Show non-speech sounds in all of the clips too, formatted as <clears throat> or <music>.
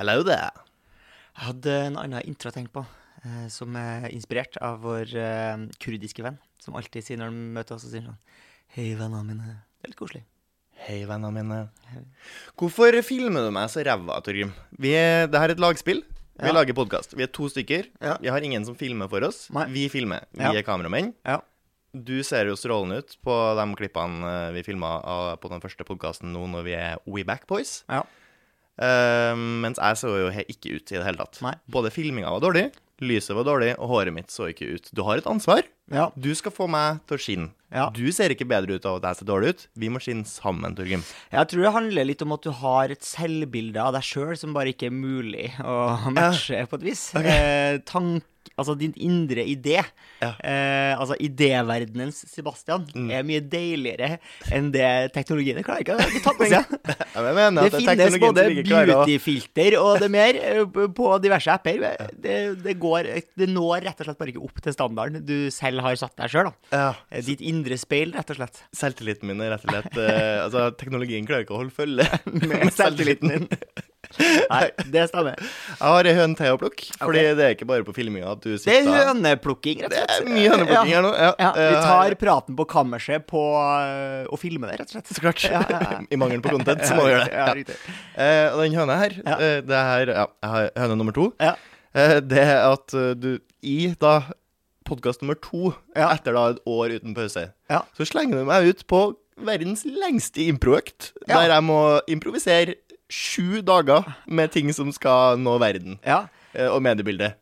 Hello there. Jeg hadde en annen intro å tenke på, eh, som er inspirert av vår eh, kurdiske venn, som alltid sier når de møter oss, og sier sånn Hei, vennene mine. Det er litt koselig. Hei, vennene mine. Hvorfor filmer du meg så ræva, Torgrim? Vi er, det her er et lagspill. Vi Ja. lager podkast. Vi er to stykker. Ja. Vi har ingen som filmer for oss. Nei. Vi filmer. Vi Ja. er kameramenn. Ja. Du ser jo strålende ut på de klippene eh, vi filma på den første podkasten nå når vi er We Back Boys. Ja. Eh, mens jeg så jo ikke ut i det hele tatt. Nei. Både filminga var dårlig, lyset var dårlig, og håret mitt så ikke ut. Du har et ansvar. Ja. Du skal få meg til å skinne. Ja. Du ser ikke bedre ut av at jeg ser dårlig ut. Vi må skinne sammen, Torgrim. Jeg tror det handler litt om at du har et selvbilde av deg sjøl som bare ikke er mulig å matche, på et vis. Eh, tank, altså din indre idé, Ja. eh, altså idéverdenens Sebastian, er mye deiligere enn det teknologien klarer ikke å ta på seg. <laughs> Det finnes både beautyfilter og det mer eh, på diverse apper. Det, det, går, det når rett og slett bare ikke opp til standarden du selv har satt deg sjøl. Ja. Ditt indre speil, rett og slett. Selvtilliten min er rett og slett eh, Altså, teknologien klarer ikke å holde følge <laughs> Med selvtilliten din. Nei, det stemmer. Jeg har ei høne til å plukke, fordi det er ikke bare på filminga at du Det er sitter høneplukking, rett og Det er mye høneplukking her nå. Ja, Ja, vi eh, tar praten på kammerset på øh, å filme det, rett og slett. Så klart. Ja, ja, ja. <laughs> I mangel på content, så må vi gjøre det. <laughs> Ja, Ja. riktig. Eh, og den høna her, Ja. eh, det er ja, jeg har høne nummer to. Ja. Eh, det er at eh, du i da podkast nummer to, Ja. etter da et år uten pause, Ja. så slenger du meg ut på verdens lengste improøkt, Ja. der jeg må improvisere sju dager med ting som skal nå verden, Ja. eh, og mediebildet.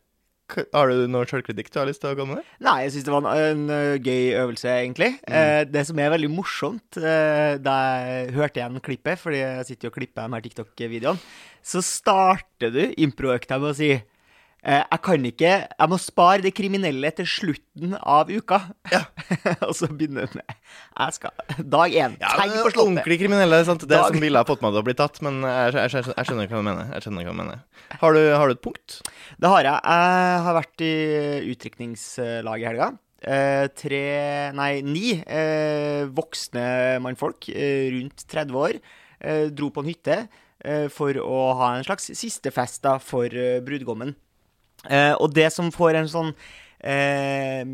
Har du noe sjølkritikk du har lyst til å komme med? Nei, jeg syns det var en, en gøy øvelse, egentlig. Eh, det som er veldig morsomt, eh, da jeg hørte igjen klippet, fordi jeg sitter jo og klipper de her TikTok-videoene, så starter du improøkta med å si jeg kan ikke Jeg må spare det kriminelle til slutten av uka. <laughs> og så begynner jeg med Jeg skal Dag én. Tegn på slottet. ordentlig kriminelle, sant? Det Dag- som ville ha fått meg til å bli tatt, men jeg, jeg, jeg, jeg skjønner hva du mener. Jeg skjønner hva du mener. Har du, har du et punkt? Det har jeg. Jeg har vært i utdrikningslaget i helga. Eh, tre, nei, ni eh, voksne mannfolk eh, rundt 30 år eh, dro på en hytte eh, for å ha en slags siste fest da, for eh, brudgommen. Eh, og det som får en sånn eh,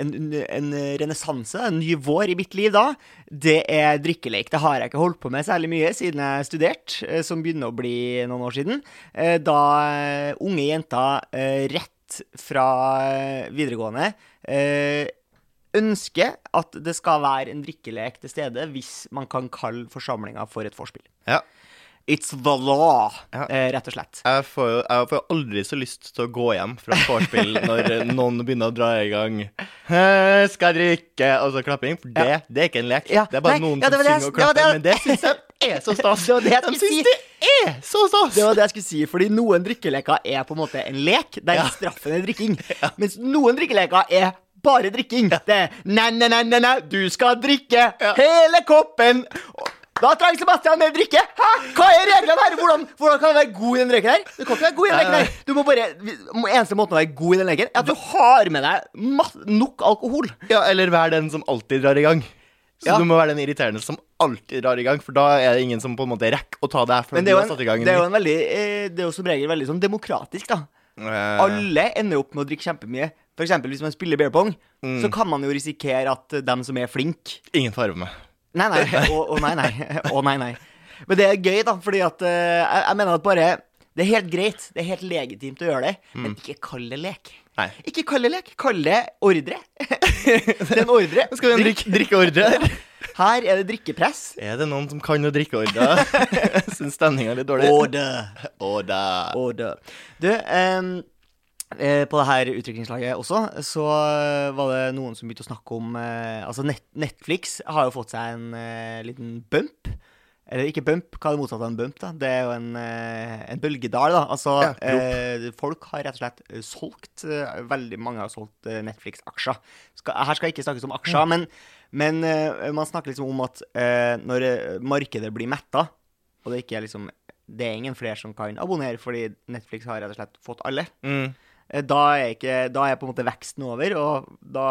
en, en renessanse, en ny vår i mitt liv da, det er drikkelek. Det har jeg ikke holdt på med særlig mye siden jeg studerte, eh, som begynner å bli noen år siden. Eh, da eh, unge jenter eh, rett fra videregående ønsker at det skal være en drikkelek til stede hvis man kan kalle forsamlinga for et vorspiel. Ja. It's the law, Ja. eh, rett og slett. Jeg får, jeg får aldri så lyst til å gå hjem fra vorspiel <laughs> når noen begynner å dra i gang 'Skal jeg drikke?' og så klapping. For det, det er ikke en lek. Ja, Det er bare nei, noen ja, som synger og klapper. Men det syns jeg er så stas. <laughs> Det var det jeg De syns si. det er så stas! Det var det jeg skulle si, fordi noen drikkeleker er på en måte en lek, der Ja. straffen er drikking. <laughs> Mens noen drikkeleker er bare drikking. Det er nei, nei, nei, nei, nei, du skal drikke hele koppen. Da trenger Sebastian mer drikke. Hæ? Hva er reglene her? Hvordan, hvordan kan jeg være god i den leken her? Du kan ikke være god i den leken her. Du må bare, Eneste måten å være god i den leken, er at du har med deg nok alkohol. Ja, eller vær den som alltid drar i gang. Så Ja. du må være den irriterende som alltid drar i gang, for da er det ingen som på en måte rekker å ta deg før Men du har satt i gang. det er jo en veldig eh, Det er jo som regel veldig sånn demokratisk, da. Eh, Alle ender opp med å drikke kjempemye. For eksempel hvis man spiller beer pong, Mm. så kan man jo risikere at dem som er flinke Ingen fare med. Nei, nei. Å, å, nei, nei. Å, nei, nei. Men det er gøy, da, fordi at eh, jeg, jeg mener at bare Det er helt greit, det er helt legitimt å gjøre det, men ikke kall det lek. Mm. Nei. Ikke kall det lek, kall det ordre. det er en ordre. <laughs> Skal vi ha en drikk, drikkeordre her? Her er det drikkepress. Er det noen som kan å drikke ordre? <laughs> Syns stemninga er litt dårlig. Ordre. Order. Order. Du, eh, på det her utdrikningslaget også, så eh, var det noen som begynte å snakke om eh, Altså, net Netflix har jo fått seg en eh, liten bump. Eller ikke bump, hva er det motsatte av en bump? da? Det er jo en, eh, en bølgedal, da. Altså, Ja, eh, folk har rett og slett eh, solgt eh, Veldig mange har solgt eh, Netflix-aksjer. Her skal ikke snakkes om aksjer, men, men eh, man snakker liksom om at eh, når eh, markedet blir metta, og det ikke er liksom det er ingen flere som kan abonnere, fordi Netflix har rett og slett fått alle. Mm. Eh, Da er, ikke, da er på en måte veksten over, og da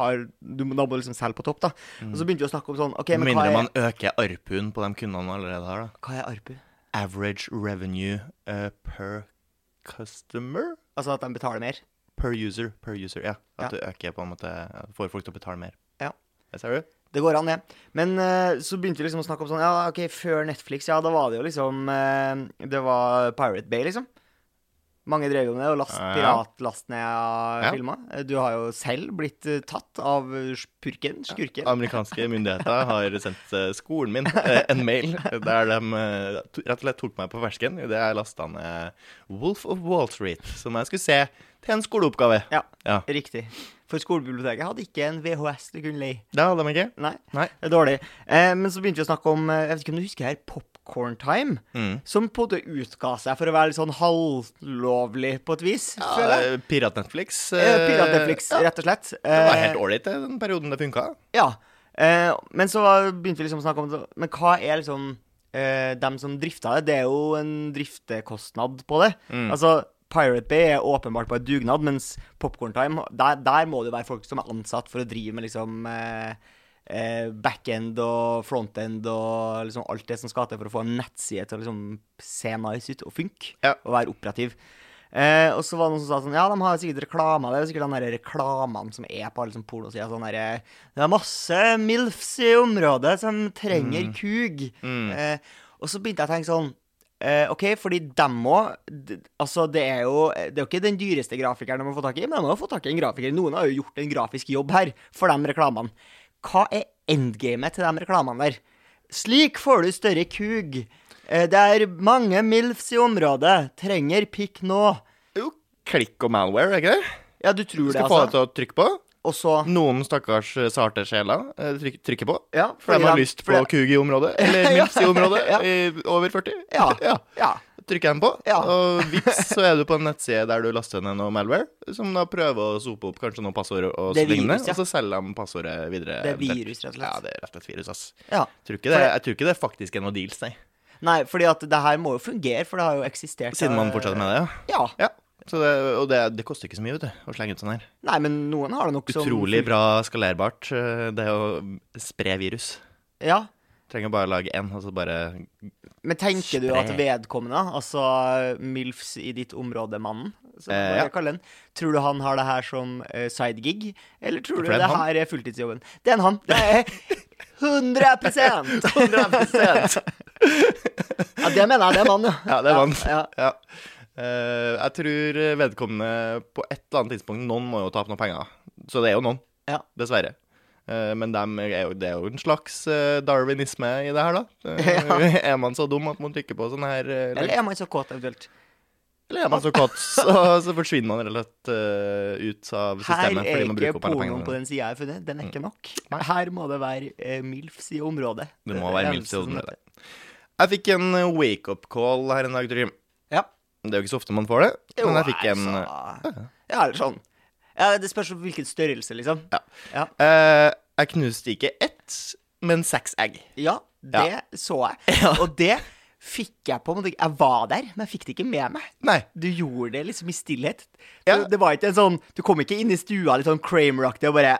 har du da må du liksom selge på topp. da. Og så begynte vi å snakke om sånn OK, men hva mindre er, man øker ARPU-en på de kundene man allerede har. da hva er ARPU? Average revenue uh, per customer? Altså at de betaler mer. Per user. Per user, ja. At Ja. du øker på en måte Får folk til å betale mer. Ja. Det ser du? Det går an, det. Men uh, så begynte vi liksom å snakke om sånn Ja, OK, før Netflix, ja, da var det jo liksom uh, Det var Pirate Bay, liksom. Mange drev jo med det, og last, Ja. piratlast ned av Ja. filmer. Eh, Du har jo selv blitt eh, tatt av purken, skurken. Amerikanske myndigheter <laughs> har sendt eh, skolen min eh, en mail der de rett og slett tok meg på fersken idet jeg lasta ned Wolf of Wall Street, som jeg skulle se til en skoleoppgave. Ja, Ja. riktig. For skolebiblioteket hadde ikke en VHS du kunne leie. Det hadde de ikke. Nei, Nei. det er dårlig. Eh, men så begynte vi å snakke om Jeg vet ikke om du husker her Popcorn Time? Mm. Som på en måte utga seg for å være litt sånn halvlovlig på et vis. Ja, Pirat-Netflix. Eh, Pirat-Netflix, ja. rett og slett. Det var Eh, helt ålreit den perioden det funka. Ja. Eh, men så begynte vi liksom å snakke om. Men hva er liksom eh, dem som drifta det? Det er jo en driftekostnad på det. Mm. Altså, Pirate Bay er åpenbart på en dugnad, mens Popcorn Time, der, der må det være folk som er ansatt for å drive med liksom eh, eh, backend og frontend og liksom alt det som skal til for å få en nettside til å liksom se nice ut og funke Ja. og være operativ. Eh, og så var det noen som sa sånn Ja, de har sikkert reklamer. Det er sikkert de der reklamene som er på alle sånn pornosider. Sånn derre Det er masse MILFs i området som trenger kug. Mm. Eh, og så begynte jeg å tenke sånn eh, OK, fordi dem òg Altså, det er jo Det er jo ikke den dyreste grafikeren de har fått tak i, men de har fått tak i en grafiker. Noen har jo gjort en grafisk jobb her for de reklamene. Hva er endgamet til de reklamene der? Slik får du større kug. Eh, Det er mange MILFs i området. Trenger pikk nå. Jo, klikk og malware, er ikke det? Ja, du tror Du det, skal få deg altså? til å trykke på. Og så Noen stakkars eh, sarte sjeler eh, tryk, trykker på. Ja, For de har lyst på fordi- kug i området, eller <laughs> milfs i området, <laughs> Ja. i over 40. Ja. <laughs> ja. Trykker de på, Ja. og vips, <laughs> så er du på en nettside der du laster ned noe malware, som da prøver å sope opp kanskje noen passord og så lignende, ja. og så selger de passordet videre. Det er virus, rett og slett. Ja, det er rett og slett virus, ass. Ja. Jeg tror det, jeg tror ikke det faktisk er noe deals, nei. Nei, fordi at det her må jo fungere, for det har jo eksistert Siden man fortsetter med det, ja. Ja. ja. Så det, og det, det koster ikke så mye, vet du, å slenge ut sånn her. Nei, men noen har det nok som Utrolig bra skalerbart, eh, det å spre virus. Ja. Trenger bare å lage én, og så bare Men tenker du at vedkommende, altså MILFs i ditt område, mannen, som Eh, ja. kaller den, tror du han har det her som uh, sidegig, eller tror du det det han. her er fulltidsjobben? Det er en han. Det er <laughs> 100% 100 <laughs> Ja, det mener jeg. Det er mann, ja. Ja, det er mann. Ja, Ja. Uh, jeg tror vedkommende på et eller annet tidspunkt Noen må jo tape noen penger. Så det er jo noen, ja. dessverre. Eh, men de er jo, det er jo en slags eh, darwinisme i det her, da. <laughs> Eh, Ja. <laughs> Er man så dum at man trykker på sånn her eller? Eller er man så kåt, eventuelt? eller er man så kåt, så, <laughs> så forsvinner man rett og slett ut av systemet. Her er ikke pornoen på den sida jeg har funnet. Den er ikke nok. Her må det være MILFs i området. Det må være milfs i området. Jeg fikk en eh, wake-up call her en dag, Trym. Ja. Det er jo ikke så ofte man får det, Jo, men jeg fikk en altså. Ja, eller sånn. Ja, det spørs hvilken størrelse, liksom. Ja. Ja, eh, Jeg knuste ikke ett, men seks egg. ja det så jeg. <laughs> Ja. Og det fikk jeg på en måte Jeg var der, men jeg fikk det ikke med meg. Nei. Du gjorde det liksom i stillhet. Ja. Det, det var ikke en sånn Du kom ikke inn i stua litt sånn Kramer-aktig og bare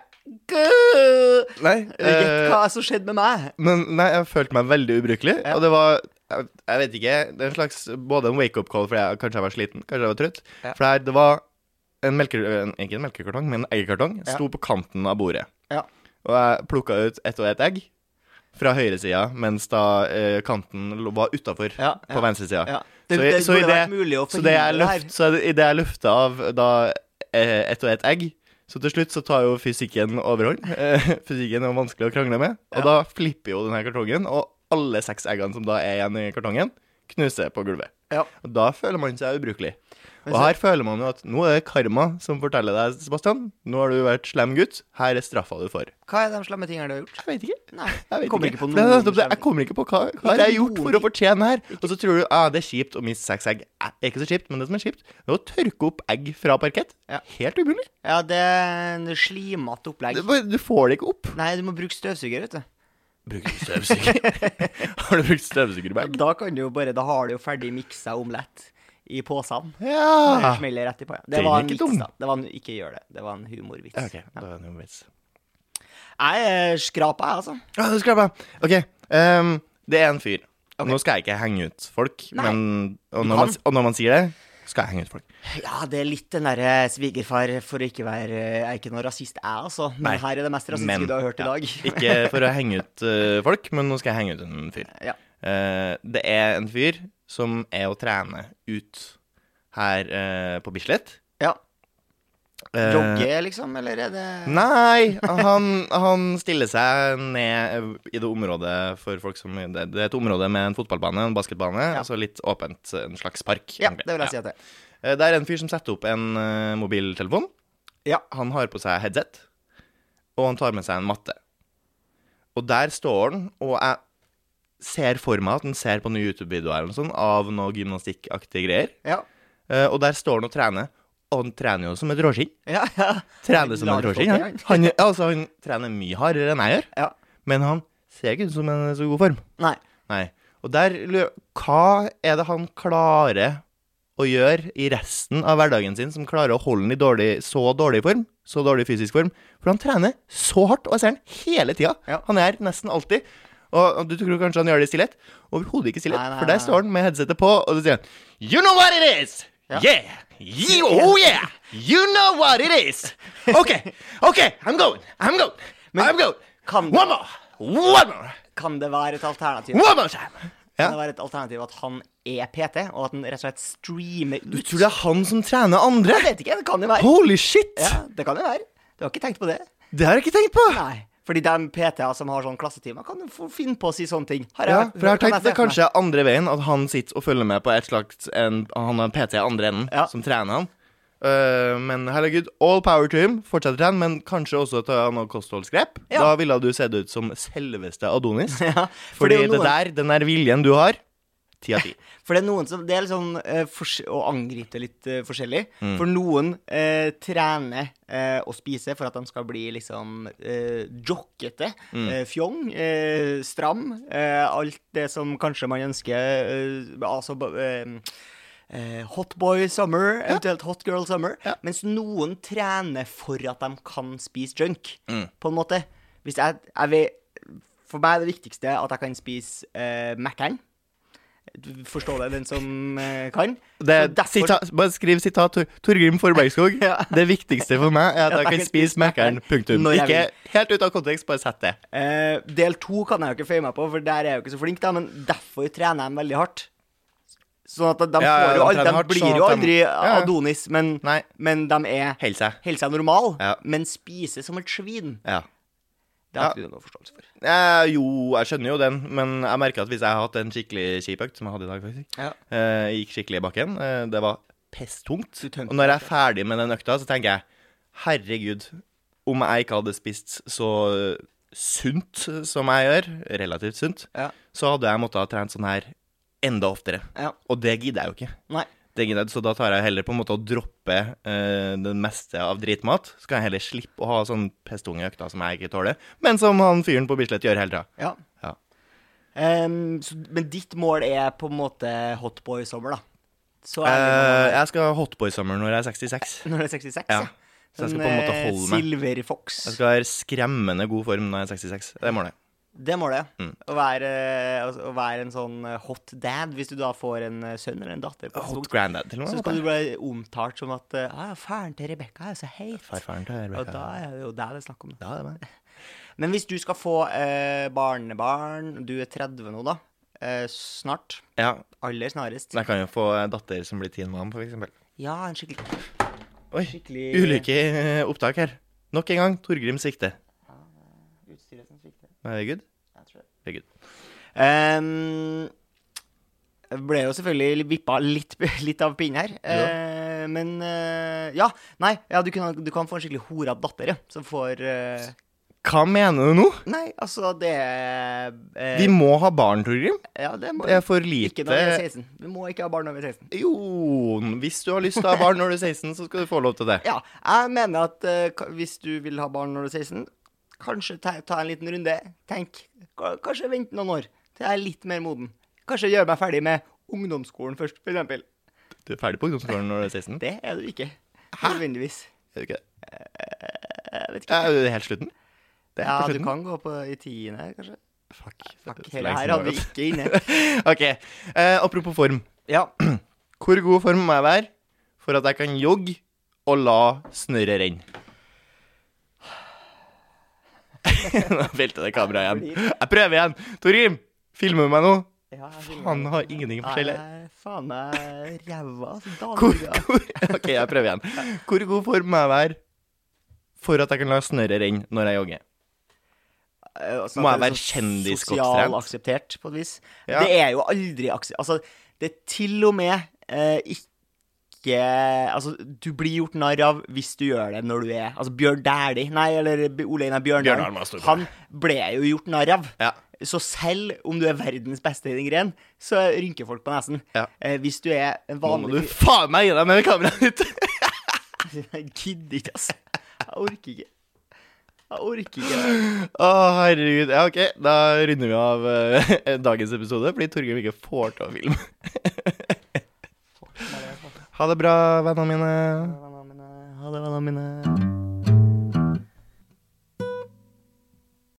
«Gø!» Nei. Gjett eh, hva som skjedde med meg. Men nei, jeg følte meg veldig ubrukelig. Ja. Og det var jeg, jeg vet ikke. Det er en slags Både en wake-up call fordi jeg kanskje jeg var sliten, kanskje jeg var trøtt. Ja. For her, det var en melke... En, ikke en melkekartong, men en eggekartong. Sto på kanten av bordet. Ja. Og jeg plukka ut ett og ett egg fra høyresida, mens da eh, kanten var utafor Ja, på ja. venstresida. Ja. Det, Så, det, i- så, i det, vært mulig å så det jeg forhindre det her. løft, så i det jeg løfta av da eh, ett og ett egg så til slutt så tar jo fysikken overhånd. <laughs> Eh, fysikken er jo vanskelig å krangle med. Og Ja. da flipper jo denne kartongen, og alle seks eggene som da er igjen i kartongen, knuser på gulvet. Ja. Og da føler man seg ubrukelig. Og her føler man jo at nå er det karma som forteller deg, Sebastian. Nå har du vært slem gutt. Her er straffa du for. Hva er de slemme tingene du har gjort? Jeg vet ikke. Nei, Jeg vet kommer ikke. ikke på Det det. Jeg kommer ikke på hva, hva har jeg gjort for å fortjene her. Og så tror du ah, det er kjipt å miste seks egg. Eh, Det er ikke så kjipt, men det som er kjipt, det er å tørke opp egg fra parkett. Ja. Helt umulig. Ja, det er en slimete opplegg. Du, du får det ikke opp. Nei, du må bruke støvsuger, vet du. Bruker du støvsuger? <laughs> har du brukt støvsugerbag? Da kan du jo bare Da har du jo ferdig miksa omelett i posen. Ja. Smeller rett i posen. Det, Det var en vits, da. Det var en, ikke gjør det. Det var en humorvits. Ok, det noe vits. Jeg er skrapa, jeg, altså. Ja, du skrapa. Ok, Um, det er en fyr. Okay. Nå skal jeg ikke henge ut folk, men og når, man, og når man sier det, skal jeg henge ut folk. Ja, det er litt den derre svigerfar for å ikke være Jeg er ikke noe rasist, jeg, altså. Men Nei. her er det mest rasistiske du har hørt i dag. <laughs> Ikke for å henge ut uh, folk, men nå skal jeg henge ut en fyr. Ja. Uh, det er en fyr som er å trene ut her eh, på Bislett. ja. Eh, Jogge, liksom, eller er det Nei, han, han stiller seg ned i det området for folk som Det, er et område med en fotballbane, en basketbane, Ja. altså litt åpent, en slags park. Ja, egentlig. det vil jeg si at det er. Eh, Det er en fyr som setter opp en uh, mobiltelefon. Ja. Han har på seg headset, og han tar med seg en matte. Og der står han, og jeg ser for meg at han ser på noen YouTube-videoer sånt, av noe gymnastikkaktige greier. Ja. Uh, Og der står han og trener. Og han trener jo som et råskinn. Ja, ja. Trener som et råskinn. Han. Han, altså, han trener mye hardere enn jeg gjør, ja. men han ser ikke ut som en så god form. Nei. Nei. Og der Hva er det han klarer å gjøre i resten av hverdagen sin som klarer å holde han i dårlig, så dårlig form? Så dårlig fysisk form? For han trener så hardt, og jeg ser han hele tida. Ja. Han er nesten alltid. Og, du tror kanskje han gjør det i stillhet? Overhodet ikke i stillhet. For der står han med headsetet på, og så sier han You know what it is! Yeah! Yeah! You, oh yeah! You know what it is! OK, OK, I'm going. I'm going. I'm going. One more. One more. Kan det være et alternativ? One more time. Kan det være et alternativ at han er PT, og at han rett og slett streamer ut? Du tror det er han som trener andre? Jeg vet ikke, det kan jo være. Holy shit! Ja, det kan jo være. Du har ikke tenkt på det? Det har jeg ikke tenkt på. Nei. Fordi de PT-er som har sånn klassetimer, kan finne på å si sånne ting. Har Ja, for jeg har tenkt det kanskje andre veien, at han sitter og følger med på et slags en, Han har en PT i andre enden Ja. som trener han. Uh, men herregud, all power to him. Fortsett å trene, men kanskje også ta noe kostholdsgrep. Ja. Da ville du sett ut som selveste Adonis. <laughs> Ja, for Fordi det det der, den der viljen du har, ti av ti. <laughs> For det er noen som Det er liksom eh, for, å angripe litt eh, forskjellig. Mm. For noen eh, trener å spise spiser for at de skal bli liksom eh, jockete, Mm. eh, fjong, eh, stram. Eh, alt det som kanskje man ønsker. Eh, altså eh, eh, Hot boy summer, eventuelt hot girl summer. Ja. Mens noen trener for at de kan spise junk, Mm. på en måte. Hvis jeg, jeg vil, For meg er det viktigste at jeg kan spise eh, Mækkern. Du forstår det, den som eh, kan. Det, derfor- sita, bare skriv sitat Tor, Torgrim Forbergskog. <laughs> Ja. Det viktigste for meg er at jeg kan spise Mækkern. Punktum. Ikke helt ut av kontekst, bare sett det. Eh, del to kan jeg jo ikke føye meg på, for der er jeg jo ikke så flink, da, men derfor trener de veldig hardt. Sånn at de, Ja, ja, får jo de aldri, de hardt, blir sånn jo aldri de-. Adonis, men, men de er holder seg normal, men spiser som et svin. Ja. Det har Ja. ikke du noe forståelse for. Eh, jo, jeg skjønner jo den, men jeg merker at hvis jeg har hatt en skikkelig kjip økt, som jeg hadde i dag, faktisk Ja. eh, Gikk skikkelig i bakken. Eh, det var pesttungt. Og når jeg er ferdig med den økta, så tenker jeg herregud, om jeg ikke hadde spist så sunt som jeg gjør, relativt sunt, Ja. så hadde jeg måttet ha trent sånn her enda oftere. Ja. Og det gidder jeg jo ikke. Nei. Gidder Så da tar jeg heller på en måte å droppe uh, det meste av dritmat. Så kan jeg heller slippe å ha sånn pestunge økter som jeg ikke tåler, men som han fyren på Bislett gjør hele tida. Ja. Ja. Um, så, men ditt mål er på en måte hotboy sommer, da? Så Eh, er jeg skal ha hotboy-sommer når jeg er 66. når du er 66? Ja. Så jeg skal på en måte holde meg. Silver Fox. Jeg skal være skremmende god form når jeg er 66. Det er målet. Det må det. Mm. Å, være, altså, å være en sånn eh, hot dad, hvis du da får en eh, sønn eller en datter. på Hot stort, granddad, til og så skal du bli omtalt som at eh, ah, faren til Rebekka er så heit. Farfaren til Og da er det jo deg det er snakk om. Det er meg. <laughs> Men hvis du skal få eh, barnebarn Du er 30 nå, da. Eh, snart. Ja, Aller snarest. jeg kan jo få datter som blir teen mom, for eksempel. Ja, en skikkelig Oi, Skikkelig ulykke eh, opptak her. Nok en gang, Torgrim svikter. Utstyret som svikter. Er det good? Jeg tror det. Det er good. Um, jeg ble jo selvfølgelig vippa litt, <laughs> litt av pinnen her. Eh, men uh, ja. Nei, ja, du, kan, du kan få en skikkelig hora datter, ja. Som får uh, Hva mener du nå? Nei, altså, det er eh, Vi må ha barn, Torgrim. Ja, det må Det er for Ikke når du er 16. Du må ikke ha barn over 16. Jo, hvis du har lyst til å ha barn når du er 16, så skal du få lov til det. <laughs> Ja, jeg mener at eh, hvis du vil ha barn når du er 16, kanskje ta, ta en liten runde. Tenk. Kanskje vente noen år til jeg er litt mer moden. Kanskje gjøre meg ferdig med ungdomsskolen først, eksempel. Du er ferdig på ungdomsskolen når du er 16? Det er du ikke. Nødvendigvis. Er du ikke det? Jeg vet ikke. Er du helt slutten? Det er Ja, slutten. du kan gå på i tiende, kanskje. Fuck. Fuck, hele her hadde vi ikke inne. <laughs> OK. Eh, apropos form. Ja. <clears throat> Hvor god form må jeg være for at jeg kan jogge og la snørret renne? Nå velter det kameraet igjen. Jeg prøver igjen. Torgrim, filmer du meg nå? Faen, jeg har ingenting å fortelle. Nei, faen er ræva. Hvor, <laughs> hvor, OK, jeg prøver igjen. Hvor god form må jeg være for at jeg kan la snørret renne når jeg jogger? Eh, altså, Må jeg være så kjendisgodttrent? Sosial akseptert, på et vis. Ja. Det er jo aldri aksept... Altså, det er til og med eh, ikke Altså, du blir gjort narr av hvis du gjør det når du er Altså, Bjørn Dæhlie Nei, eller Ole Einar Bjørndalen Bjørn. Han ble jo gjort narr av. Ja. Så selv om du er verdens beste i den gren, så rynker folk på nesen. Ja. Eh, hvis du er en vanlig Nå må du faen meg gi deg med kameraet ditt! Jeg <laughs> gidder ikke, altså. Jeg orker ikke. Jeg orker ikke. Å, herregud. Ja, OK. Da runder vi av uh, <laughs> dagens episode, fordi Torgeir ikke får til å filme. <laughs> ha det bra, vennene mine. Ha det, vennene mine.